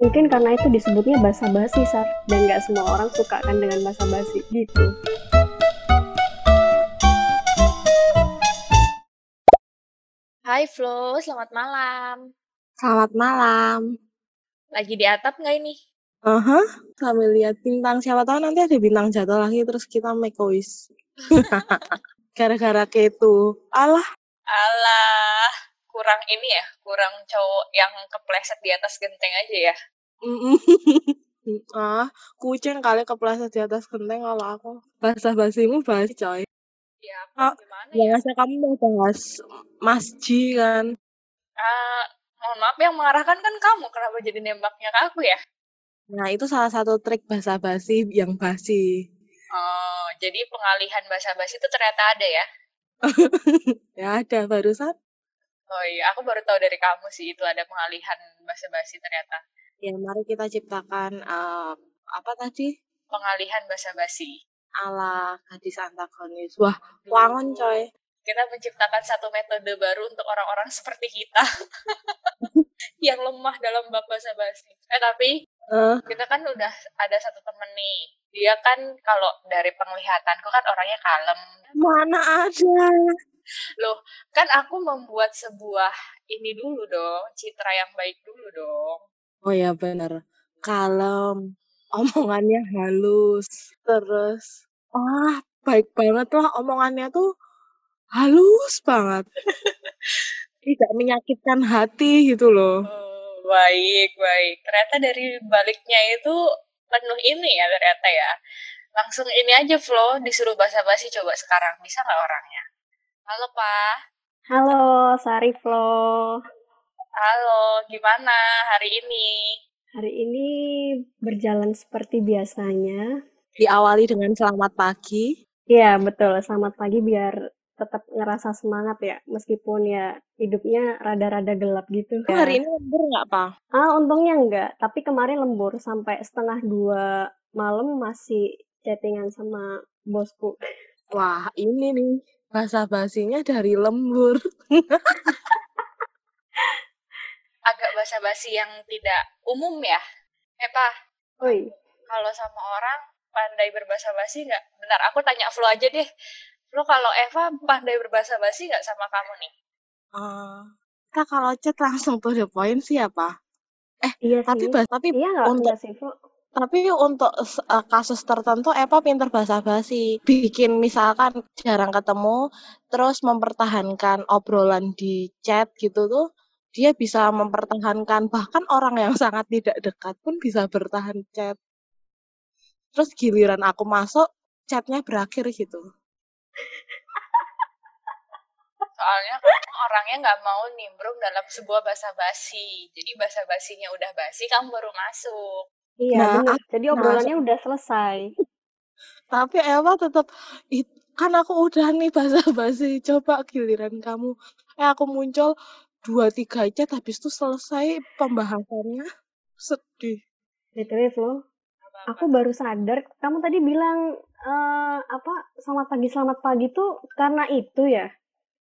Mungkin karena itu disebutnya basa-basi, Sar. Dan nggak semua orang suka kan dengan basa-basi, gitu. Hai Flo, selamat malam. Selamat malam. Lagi di atap nggak ini? Aha, sambil lihat bintang. Siapa tahu nanti ada bintang jatuh lagi terus kita make a wish. Gara-gara ketu. Alah, Alah, kurang ini ya, kurang cowok yang kepleset di atas genteng aja ya. ah, kucing kali kepleset di atas genteng kalau aku. Bahasa basimu bahas coy. Ya, apa gimana ya? Biasa kamu mau bahas Mas Ji kan. Ah, mohon maaf yang mengarahkan kan kamu, kenapa jadi nembaknya ke aku ya? Nah, itu salah satu trik bahasa basi yang basi. Oh, jadi pengalihan bahasa basi itu ternyata ada ya? ya ada barusan. Oh iya, aku baru tahu dari kamu sih itu ada pengalihan bahasa basi ternyata. Ya, mari kita ciptakan eh, apa tadi? Pengalihan bahasa basi. Ala gadis antagonis. Wah, wangon coy. Kita menciptakan satu metode baru untuk orang-orang seperti kita yang lemah dalam bab bahasa basi. Eh tapi Eh, kita kan udah ada satu temen nih. Dia kan kalau dari penglihatanku kan orangnya kalem. mana ada? Loh, kan aku membuat sebuah ini dulu dong, citra yang baik dulu dong. Oh ya bener. Kalem. Omongannya halus. Terus, ah baik banget lah omongannya tuh halus banget. Tidak menyakitkan hati gitu loh. Oh, baik, baik. Ternyata dari baliknya itu penuh ini ya ternyata ya. Langsung ini aja Flo, disuruh basa-basi coba sekarang. Bisa nggak orangnya? Halo, Pak. Halo, Sari Flo. Halo, gimana hari ini? Hari ini berjalan seperti biasanya. Diawali dengan selamat pagi. Iya, betul. Selamat pagi biar tetap ngerasa semangat ya. Meskipun ya hidupnya rada-rada gelap gitu. Ya. hari ini lembur nggak, Pak? Ah, untungnya enggak. Tapi kemarin lembur sampai setengah dua malam masih chattingan sama bosku. Wah, ini nih bahasa basinya dari lembur. Agak basa-basi yang tidak umum ya. Eh, Pak, Oi, kalau sama orang pandai berbahasa basi nggak? Bentar, aku tanya Flo aja deh. Flo kalau Eva pandai berbahasa basi nggak sama kamu nih? Eh, kita kalau chat langsung to the point sih ya, Pak? iya Tapi sih. tapi Iya nggak? untuk Nggak sih? Tapi untuk eh, kasus tertentu Eva pinter basa-basi. Bikin misalkan jarang ketemu, terus mempertahankan obrolan di chat gitu tuh, dia bisa mempertahankan bahkan orang yang sangat tidak dekat pun bisa bertahan chat. Terus giliran aku masuk, chatnya berakhir gitu. Soalnya kamu orangnya nggak mau nimbrung dalam sebuah bahasa basi. Jadi bahasa basinya udah basi, kamu baru masuk. Iya, Nah, bener. Jadi nah, obrolannya udah selesai. tapi Eva tetap "Ih, kan aku udah nih basa-basi, coba giliran kamu. Eh aku muncul dua tiga chat habis itu selesai pembahasannya. Sedih. BTW, Flo, Apa-apa. Aku baru sadar, kamu tadi bilang, eh apa, selamat pagi, selamat pagi tuh karena itu ya?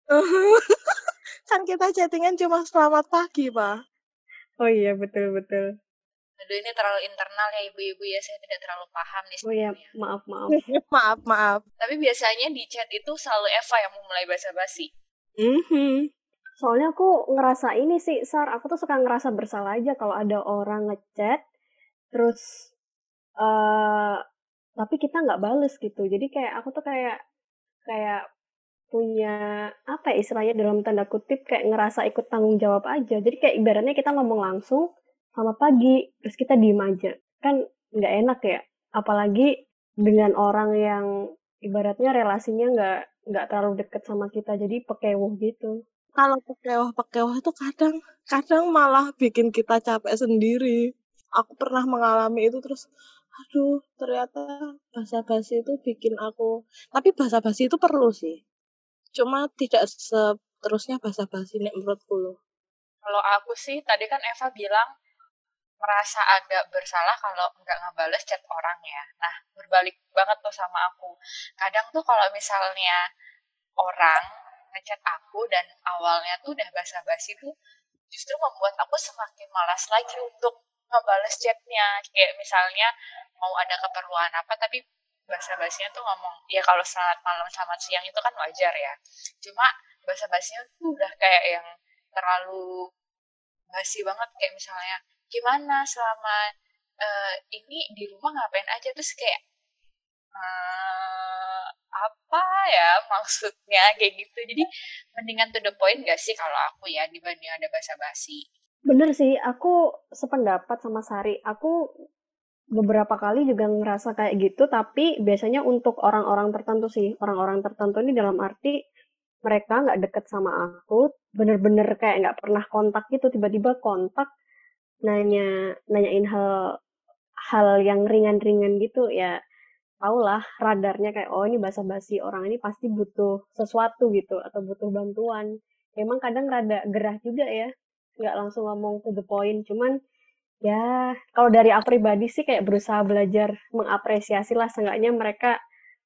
kan kita chattingan cuma selamat pagi, Pak. Oh iya, betul-betul. Aduh ini terlalu internal ya ibu-ibu ya, saya tidak terlalu paham nih Oh iya, maaf, maaf. maaf, maaf. Tapi biasanya di chat itu selalu Eva yang memulai bahasa basi. Mhm. Soalnya aku ngerasa ini sih, Sar, aku tuh suka ngerasa bersalah aja kalau ada orang ngechat, terus, eh tapi kita nggak bales gitu. Jadi kayak aku tuh kayak, kayak punya, apa ya istilahnya dalam tanda kutip, kayak ngerasa ikut tanggung jawab aja. Jadi kayak ibaratnya kita ngomong langsung, selamat pagi, terus kita diem aja. Kan nggak enak ya. Apalagi dengan orang yang ibaratnya relasinya nggak nggak terlalu deket sama kita, jadi pekewuh gitu. Kalau pekewah-pekewah itu kadang kadang malah bikin kita capek sendiri. Aku pernah mengalami itu terus aduh, ternyata basa-basi itu bikin aku tapi basa-basi itu perlu sih. Cuma tidak seterusnya basa-basi nek menurutku loh. Kalau aku sih, tadi kan Eva bilang merasa agak bersalah kalau nggak ngebales chat orang ya. Nah, berbalik banget tuh sama aku. Kadang tuh kalau misalnya orang ngechat aku dan awalnya tuh udah basa-basi tuh justru membuat aku semakin malas lagi untuk ngebales chatnya. Kayak misalnya mau ada keperluan apa tapi bahasa basinya tuh ngomong ya kalau selamat malam selamat siang itu kan wajar ya. Cuma bahasa basinya tuh udah kayak yang terlalu basi banget. Kayak misalnya gimana selama uh, ini di rumah ngapain aja? Terus kayak uh, apa ya maksudnya? Kayak gitu. Jadi mendingan to the point gak sih kalau aku ya dibanding ada bahasa basi bener sih aku sependapat sama Sari. Aku beberapa kali juga ngerasa kayak gitu tapi biasanya untuk orang-orang tertentu sih. Orang-orang tertentu ini dalam arti mereka nggak deket sama aku bener-bener kayak nggak pernah kontak gitu tiba-tiba kontak nanya nanyain hal hal yang ringan-ringan gitu ya lah radarnya kayak oh ini basa-basi orang ini pasti butuh sesuatu gitu atau butuh bantuan. Emang kadang rada gerah juga ya nggak langsung ngomong to the point. Cuman ya kalau dari aku pribadi sih kayak berusaha belajar mengapresiasi lah. Seenggaknya mereka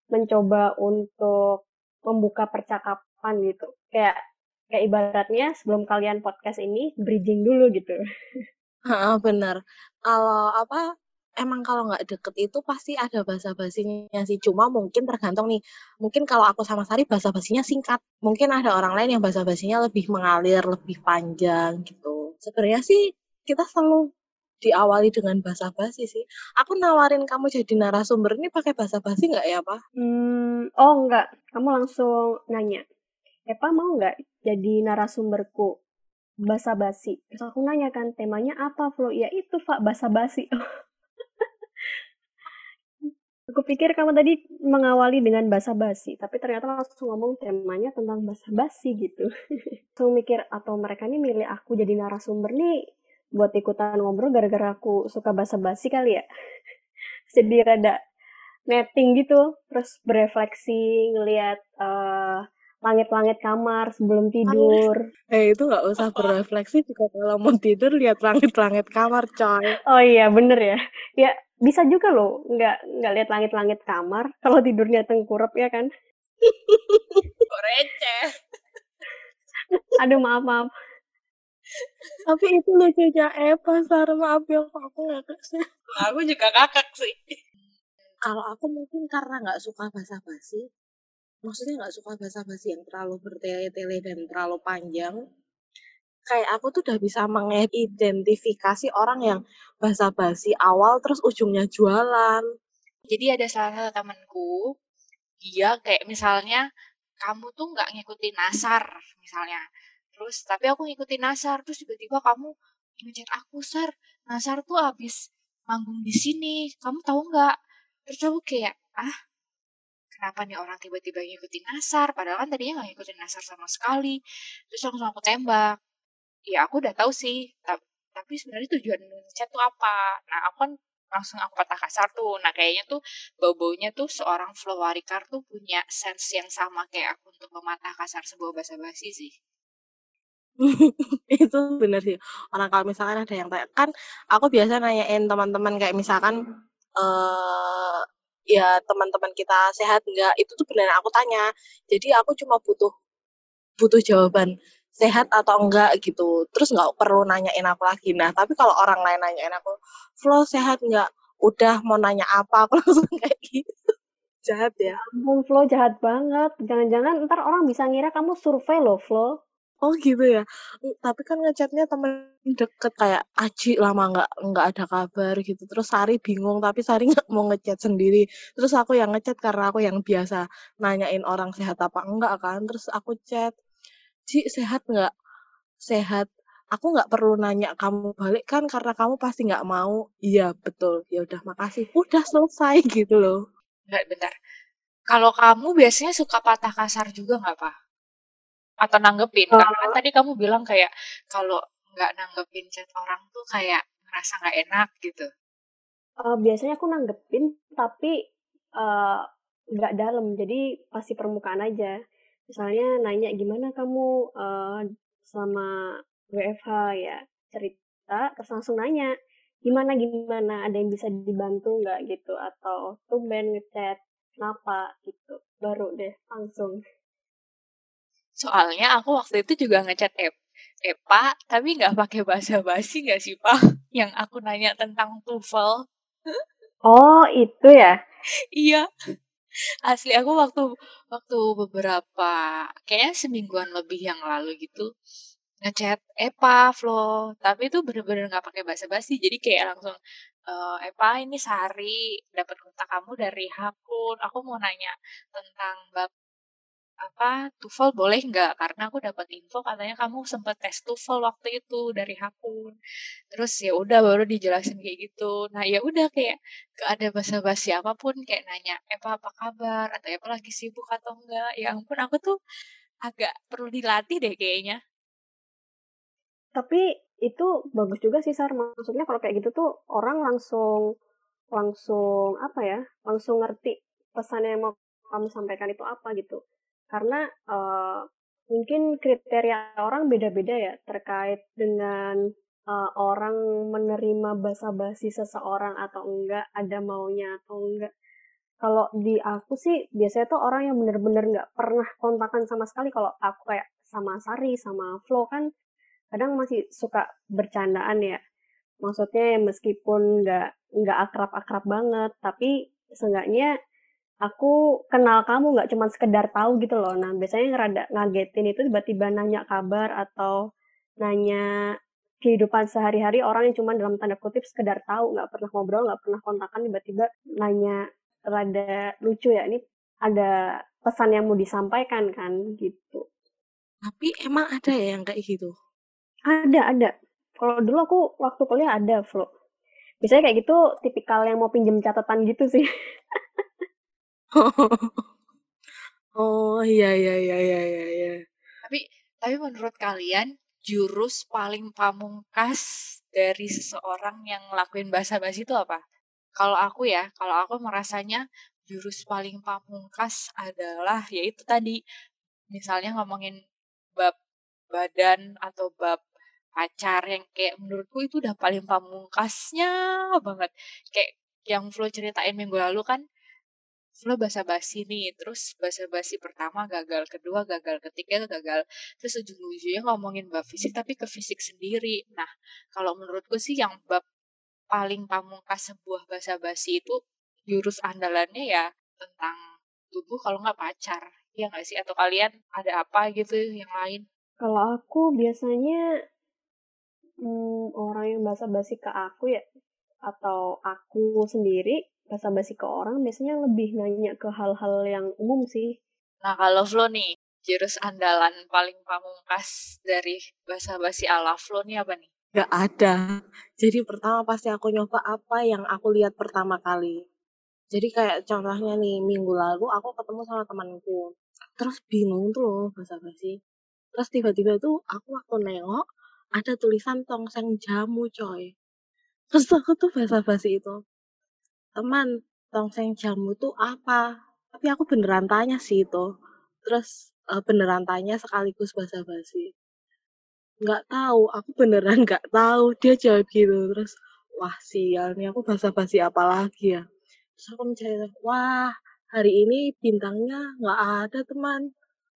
mencoba untuk membuka percakapan gitu. Kayak kayak ibaratnya sebelum kalian podcast ini bridging dulu gitu. Heeh, bener. Kalau apa emang kalau nggak deket itu pasti ada bahasa basinya sih. Cuma mungkin tergantung nih. Mungkin kalau aku sama Sari bahasa basinya singkat. Mungkin ada orang lain yang bahasa basinya lebih mengalir, lebih panjang gitu. Sebenarnya sih kita selalu diawali dengan bahasa basi sih. Aku nawarin kamu jadi narasumber ini pakai bahasa basi nggak ya, Pak? Hmm, oh nggak. Kamu langsung nanya. Epa mau nggak jadi narasumberku? Bahasa basi. Terus aku nanya kan, temanya apa, Flo? Ya itu, Pak, bahasa basi. aku pikir kamu tadi mengawali dengan bahasa basi, tapi ternyata langsung ngomong temanya tentang bahasa basi gitu. langsung mikir, atau mereka ini milih aku jadi narasumber nih buat ikutan ngobrol gara-gara aku suka basa-basi kali ya. Jadi rada netting gitu, terus berefleksi ngelihat uh, langit-langit kamar sebelum tidur. Eh itu nggak usah berefleksi juga kalau mau tidur lihat langit-langit kamar, coy. Oh iya bener ya. Ya bisa juga loh nggak nggak lihat langit-langit kamar kalau tidurnya tengkurap ya kan. receh. Aduh maaf maaf. Tapi itu lucunya Eva, Sar. Maaf ya, aku ngakak sih. Aku juga kakak sih. Kalau aku mungkin karena nggak suka basa-basi, maksudnya nggak suka basa-basi yang terlalu bertele-tele dan terlalu panjang, kayak aku tuh udah bisa mengidentifikasi orang yang basa-basi awal terus ujungnya jualan. Jadi ada salah satu temanku, dia kayak misalnya kamu tuh nggak ngikutin nasar misalnya. Terus tapi aku ngikutin Nasar terus tiba-tiba kamu ngechat aku Sar Nasar tuh abis manggung di sini kamu tahu nggak? Terus aku kayak ah kenapa nih orang tiba-tiba ngikutin Nasar? Padahal kan tadinya nggak ngikutin Nasar sama sekali. Terus langsung aku tembak ya aku udah tahu sih tapi sebenarnya tujuan chat tuh apa nah aku kan langsung aku patah kasar tuh nah kayaknya tuh bau-baunya tuh seorang Flo Warikar tuh punya sense yang sama kayak aku untuk mematah kasar sebuah bahasa basi sih Itu bener sih. Orang kalau misalkan ada yang tanya kan aku biasa nanyain teman-teman kayak misalkan, uh, ya teman-teman kita sehat nggak, itu tuh beneran aku tanya. Jadi aku cuma butuh butuh jawaban sehat atau enggak gitu, terus nggak perlu nanyain aku lagi. Nah, tapi kalau orang lain nanyain aku, "Flo sehat nggak?" Udah mau nanya apa, aku langsung kayak gitu. Jahat ya. Ampun Flo, jahat banget. Jangan-jangan ntar orang bisa ngira kamu survei loh, Flo. Oh gitu ya? tapi kan ngechatnya temen deket kayak Aji lama nggak nggak ada kabar gitu, terus Sari bingung tapi Sari nggak mau ngechat sendiri, terus aku yang ngechat karena aku yang biasa nanyain orang sehat apa enggak kan, terus aku chat, "Ji sehat nggak?" "Sehat." "Aku nggak perlu nanya kamu balik kan karena kamu pasti nggak mau." "Iya betul." "Ya udah makasih." Udah selesai gitu loh. Enggak, bentar. Kalau kamu biasanya suka patah kasar juga nggak, Pak? atau nanggepin uh, karena kan tadi kamu bilang kayak kalau nggak nanggepin chat orang tuh kayak ngerasa nggak enak gitu uh, biasanya aku nanggepin tapi uh, nggak dalam jadi pasti permukaan aja misalnya nanya gimana kamu uh, sama WFH ya cerita terus langsung nanya gimana gimana ada yang bisa dibantu nggak gitu atau tumben ngechat kenapa gitu baru deh langsung Soalnya aku waktu itu juga ngechat Ep EPA tapi nggak pakai bahasa basi nggak sih Pak? Yang aku nanya tentang TOEFL. Oh itu ya? iya. Asli aku waktu waktu beberapa kayaknya semingguan lebih yang lalu gitu ngechat Epa, Flo, tapi itu bener-bener nggak pakai bahasa basi, jadi kayak langsung uh, Epa ini Sari dapat kontak kamu dari Hakun, aku mau nanya tentang bab apa TOEFL boleh nggak? Karena aku dapat info katanya kamu sempat tes TOEFL waktu itu dari Hakun terus ya udah baru dijelasin kayak gitu. Nah ya udah kayak gak ada basa-basi apa pun kayak nanya Epa apa kabar? Atau Epa lagi sibuk atau enggak? Ya ampun aku tuh agak perlu dilatih deh kayaknya. Tapi itu bagus juga sih Sar. Maksudnya kalau kayak gitu tuh orang langsung langsung apa ya langsung ngerti pesan yang mau kamu sampaikan itu apa gitu karena uh, mungkin kriteria orang beda-beda ya terkait dengan uh, orang menerima basa-basi seseorang atau enggak, ada maunya atau enggak. Kalau di aku sih biasanya tuh orang yang bener-bener nggak pernah kontakan sama sekali. Kalau aku kayak sama Sari, sama Flo kan kadang masih suka bercandaan ya. Maksudnya ya meskipun nggak nggak akrab-akrab banget, tapi seenggaknya aku kenal kamu nggak cuma sekedar tahu gitu loh. Nah, biasanya ngerada ngagetin itu tiba-tiba nanya kabar atau nanya kehidupan sehari-hari orang yang cuma dalam tanda kutip sekedar tahu, nggak pernah ngobrol, nggak pernah kontakan, tiba-tiba nanya rada lucu ya. Ini ada pesan yang mau disampaikan kan gitu. Tapi emang ada ya yang kayak gitu? Ada, ada. Kalau dulu aku waktu kuliah ada, Flo. Biasanya kayak gitu tipikal yang mau pinjem catatan gitu sih. Oh, iya iya iya iya iya iya. Tapi tapi menurut kalian jurus paling pamungkas dari seseorang yang ngelakuin bahasa basi itu apa? Kalau aku ya, kalau aku merasanya jurus paling pamungkas adalah yaitu tadi misalnya ngomongin bab badan atau bab pacar yang kayak menurutku itu udah paling pamungkasnya banget. Kayak yang Flo ceritain minggu lalu kan lo basa-basi nih, terus basa-basi pertama gagal, kedua gagal, ketiga gagal, terus ujung-ujungnya ngomongin bab fisik tapi ke fisik sendiri. Nah, kalau menurutku sih yang bab paling pamungkas sebuah basa-basi itu jurus andalannya ya tentang tubuh kalau nggak pacar. Ya nggak sih? Atau kalian ada apa gitu yang lain? Kalau aku biasanya hmm, orang yang basa-basi ke aku ya atau aku sendiri basa-basi ke orang biasanya lebih nanya ke hal-hal yang umum sih. Nah kalau Flo nih, jurus andalan paling pamungkas dari basa-basi ala Flo nih apa nih? Gak ada. Jadi pertama pasti aku nyoba apa yang aku lihat pertama kali. Jadi kayak contohnya nih, minggu lalu aku ketemu sama temanku. Terus bingung tuh loh basa-basi. Terus tiba-tiba tuh aku waktu nengok, ada tulisan tongseng jamu coy. Terus aku tuh basa-basi itu teman tongseng jamu tuh apa? Tapi aku beneran tanya sih itu. Terus uh, beneran tanya sekaligus basa-basi. Nggak tahu aku beneran nggak tahu. Dia jawab gitu. Terus wah sial nih aku basa-basi apa lagi ya? Terus aku mencari wah hari ini bintangnya nggak ada teman.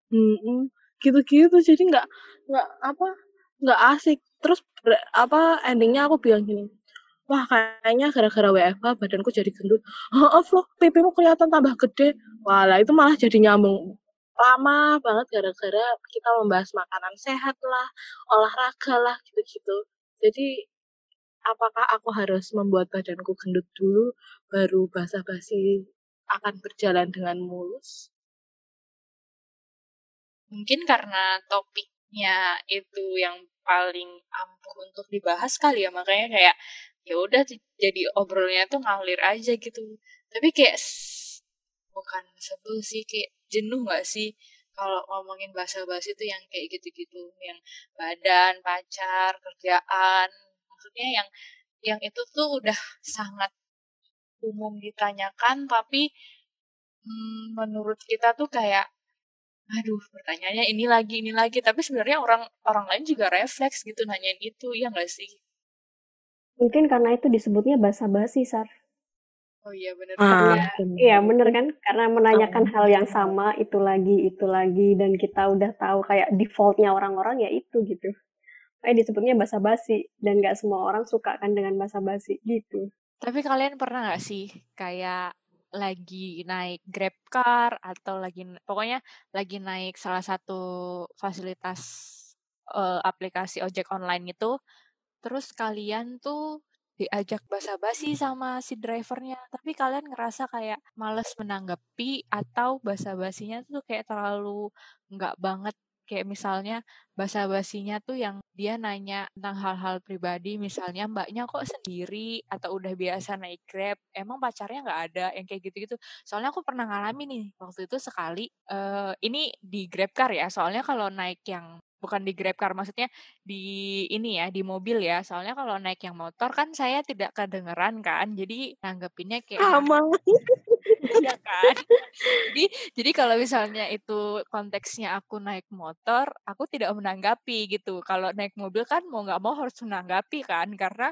Hmm, gitu-gitu. Jadi nggak nggak apa nggak asik. Terus apa endingnya aku bilang gini wah kayaknya gara-gara WFH badanku jadi gendut. Oh, loh, pipimu kelihatan tambah gede. Wah, lah itu malah jadi nyambung lama banget gara-gara kita membahas makanan sehat lah, olahraga lah, gitu-gitu. Jadi, apakah aku harus membuat badanku gendut dulu, baru basa-basi akan berjalan dengan mulus? Mungkin karena topiknya itu yang paling ampuh untuk dibahas kali ya, makanya kayak ya udah jadi obrolnya tuh ngalir aja gitu. Tapi kayak bukan sebel sih kayak jenuh gak sih kalau ngomongin bahasa bahasa itu yang kayak gitu-gitu yang badan pacar kerjaan. Maksudnya yang yang itu tuh udah sangat umum ditanyakan tapi hmm, menurut kita tuh kayak aduh pertanyaannya ini lagi ini lagi. Tapi sebenarnya orang orang lain juga refleks gitu nanyain itu ya gak sih Mungkin karena itu disebutnya basa-basi, Sar. Oh iya benar. Ah, iya benar kan? Karena menanyakan hal yang sama itu lagi itu lagi dan kita udah tahu kayak defaultnya orang-orang ya itu gitu. kayak disebutnya basa-basi dan nggak semua orang suka kan dengan basa-basi gitu. Tapi kalian pernah nggak sih kayak lagi naik Grab Car atau lagi pokoknya lagi naik salah satu fasilitas uh, aplikasi ojek online itu terus kalian tuh diajak basa-basi sama si drivernya. Tapi kalian ngerasa kayak males menanggapi atau basa-basinya tuh kayak terlalu nggak banget kayak misalnya basa-basinya tuh yang dia nanya tentang hal-hal pribadi misalnya mbaknya kok sendiri atau udah biasa naik grab emang pacarnya nggak ada yang kayak gitu-gitu. Soalnya aku pernah ngalamin nih waktu itu sekali uh, ini di grab car ya soalnya kalau naik yang bukan di Grab Car maksudnya di ini ya di mobil ya soalnya kalau naik yang motor kan saya tidak kedengeran kan jadi nanggepinnya kayak sama ya kan? Jadi jadi kalau misalnya itu konteksnya aku naik motor aku tidak menanggapi gitu. Kalau naik mobil kan mau nggak mau harus menanggapi kan karena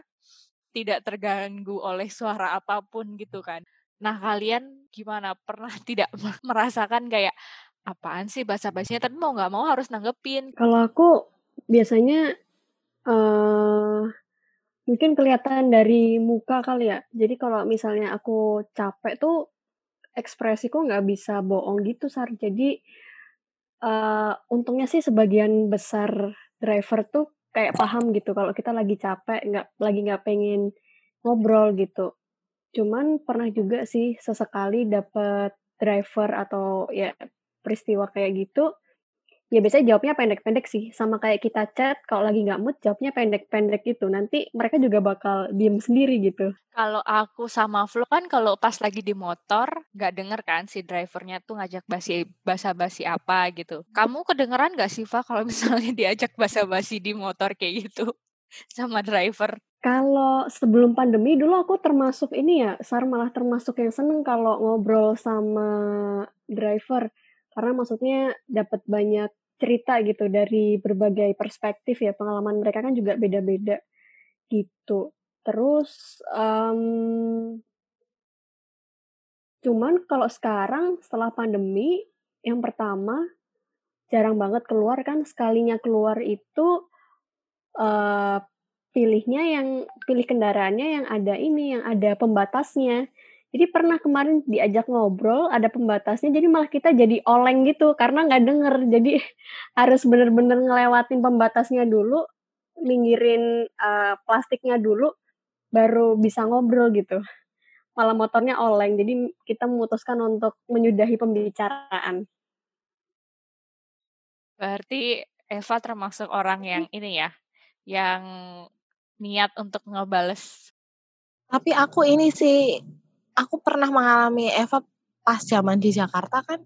tidak terganggu oleh suara apa pun gitu kan. Nah kalian gimana? Pernah tidak merasakan kayak apaan sih bahasa-bahasanya tapi mau nggak mau harus nanggepin. Kalau aku biasanya uh, mungkin kelihatan dari muka kali ya. Jadi kalau misalnya aku capek tuh ekspresiku nggak bisa bohong gitu sar. Jadi uh, untungnya sih sebagian besar driver tuh kayak paham gitu kalau kita lagi capek nggak lagi nggak pengen ngobrol gitu. Cuman pernah juga sih sesekali dapet driver atau ya peristiwa kayak gitu, ya biasanya jawabnya pendek-pendek sih. Sama kayak kita chat, kalau lagi nggak mood, jawabnya pendek-pendek gitu. Nanti mereka juga bakal diem sendiri gitu. Kalau aku sama Flo kan kalau pas lagi di motor, nggak denger kan si drivernya tuh ngajak basi basa-basi apa gitu. Kamu kedengeran nggak sih, Fa, kalau misalnya diajak basa-basi di motor kayak gitu sama driver? Kalau sebelum pandemi dulu aku termasuk ini ya, Sar malah termasuk yang seneng kalau ngobrol sama driver karena maksudnya dapat banyak cerita gitu dari berbagai perspektif ya pengalaman mereka kan juga beda-beda gitu. Terus um, cuman kalau sekarang setelah pandemi yang pertama jarang banget keluar kan sekalinya keluar itu uh, pilihnya yang pilih kendaraannya yang ada ini yang ada pembatasnya jadi pernah kemarin diajak ngobrol, ada pembatasnya, jadi malah kita jadi oleng gitu, karena nggak denger. Jadi harus bener-bener ngelewatin pembatasnya dulu, minggirin uh, plastiknya dulu, baru bisa ngobrol gitu. Malah motornya oleng, jadi kita memutuskan untuk menyudahi pembicaraan. Berarti Eva termasuk orang yang ini ya, yang niat untuk ngebales. Tapi aku ini sih aku pernah mengalami Eva pas zaman di Jakarta kan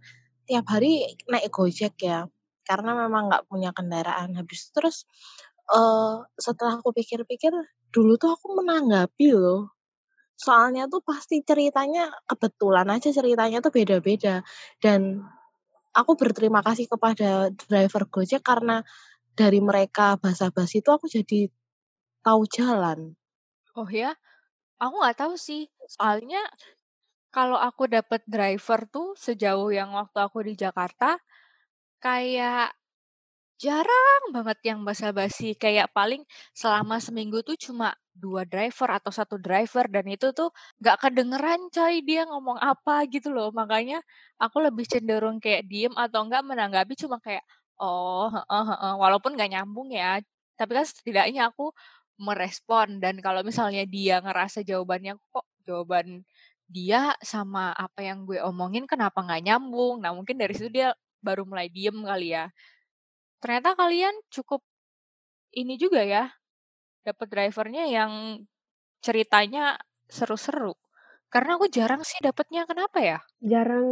tiap hari naik Gojek ya karena memang nggak punya kendaraan. Habis terus uh, setelah aku pikir-pikir dulu tuh aku menanggapi loh. Soalnya tuh pasti ceritanya kebetulan aja ceritanya tuh beda-beda. Dan aku berterima kasih kepada driver Gojek karena dari mereka basa-basi itu aku jadi tahu jalan. Oh ya, Aku nggak tahu sih, soalnya kalau aku dapat driver tuh sejauh yang waktu aku di Jakarta, kayak jarang banget yang basa-basi, kayak paling selama seminggu tuh cuma dua driver atau satu driver dan itu tuh nggak kedengeran coy dia ngomong apa gitu loh. Makanya aku lebih cenderung kayak diem atau enggak menanggapi cuma kayak, "Oh, heeh heeh," walaupun nggak nyambung ya, tapi kan setidaknya aku merespon dan kalau misalnya dia ngerasa jawabannya kok jawaban dia sama apa yang gue omongin kenapa nggak nyambung? Nah mungkin dari situ dia baru mulai diem kali ya. Ternyata kalian cukup ini juga ya dapat drivernya yang ceritanya seru-seru. Karena aku jarang sih dapetnya kenapa ya? Jarang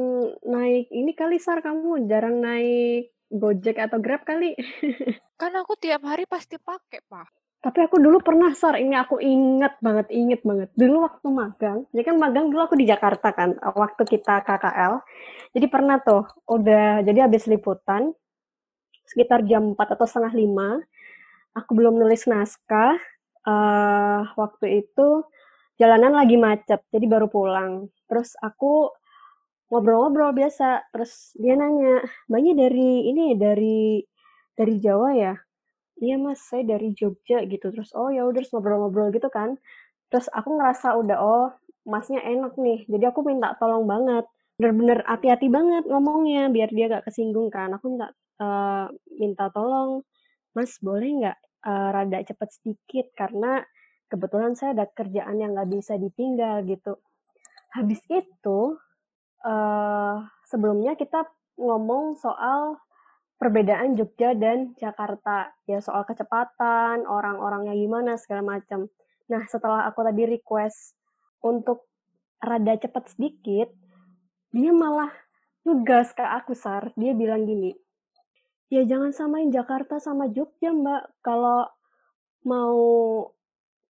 naik ini kali sar kamu jarang naik Gojek atau Grab kali? Kan aku tiap hari pasti pakai pak tapi aku dulu pernah, Sar, ini aku inget banget, inget banget. Dulu waktu magang, jadi kan magang dulu aku di Jakarta kan, waktu kita KKL. Jadi pernah tuh, udah, jadi habis liputan, sekitar jam 4 atau setengah 5, aku belum nulis naskah, uh, waktu itu jalanan lagi macet, jadi baru pulang. Terus aku ngobrol-ngobrol biasa, terus dia nanya, banyak dari ini, dari dari Jawa ya? Iya mas saya dari Jogja gitu. Terus oh ya udah ngobrol-ngobrol gitu kan. Terus aku ngerasa udah oh masnya enak nih. Jadi aku minta tolong banget. Bener-bener hati-hati banget ngomongnya biar dia gak kesinggung kan. Aku minta uh, minta tolong mas boleh nggak uh, rada cepet sedikit? Karena kebetulan saya ada kerjaan yang nggak bisa ditinggal gitu. Habis itu uh, sebelumnya kita ngomong soal perbedaan Jogja dan Jakarta. Ya soal kecepatan orang-orangnya gimana segala macam. Nah setelah aku tadi request untuk rada cepet sedikit dia malah ngegas ke aku sar. Dia bilang gini ya jangan samain Jakarta sama Jogja mbak. Kalau mau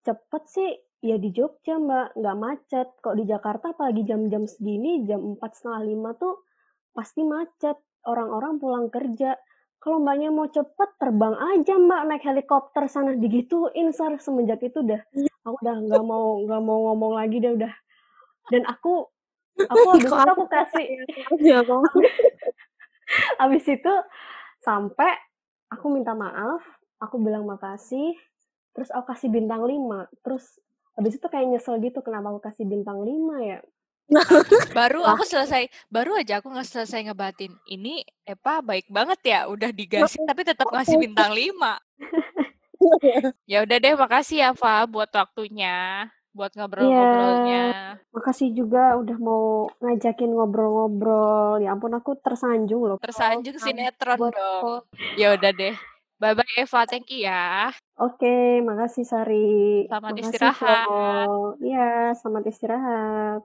cepet sih ya di Jogja mbak. Nggak macet. Kok di Jakarta apalagi jam-jam segini jam empat setengah lima tuh pasti macet orang-orang pulang kerja. Kalau mbaknya mau cepet terbang aja mbak. Naik helikopter sana digituin sar. Semenjak itu udah aku udah nggak mau nggak mau ngomong lagi deh udah. Dan aku aku habis itu aku kasih ya, habis itu sampai aku minta maaf aku bilang makasih terus aku kasih bintang 5 terus habis itu kayak nyesel gitu kenapa aku kasih bintang 5 ya baru aku selesai baru aja aku nggak selesai ngebatin ini Epa baik banget ya udah digasin tapi tetap ngasih bintang 5 ya udah deh makasih ya Fa buat waktunya buat ngobrol-ngobrolnya. Ya, makasih juga udah mau ngajakin ngobrol-ngobrol. Ya ampun aku tersanjung loh. Tersanjung sinetron dong. Ya udah deh. Bye bye Eva, thank you ya. Oke, okay, makasih Sari. Selamat makasih istirahat. Iya, selamat istirahat.